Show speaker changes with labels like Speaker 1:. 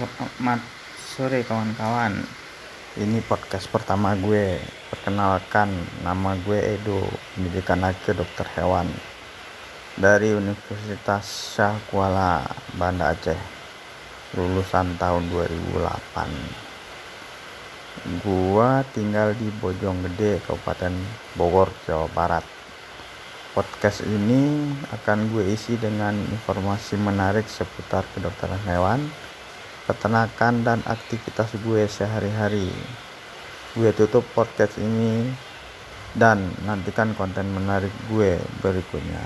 Speaker 1: Selamat sore kawan-kawan. Ini podcast pertama gue. Perkenalkan nama gue Edo Pendidikan akhir dokter hewan Dari Universitas Syah Kuala Banda Aceh Lulusan tahun 2008 Gua tinggal di Bojonggede Kabupaten Bogor Jawa Barat. Podcast ini akan gue isi dengan informasi menarik seputar kedokteran hewan peternakan dan aktivitas gue sehari-hari. Gue tutup podcast ini dan nantikan konten menarik gue berikutnya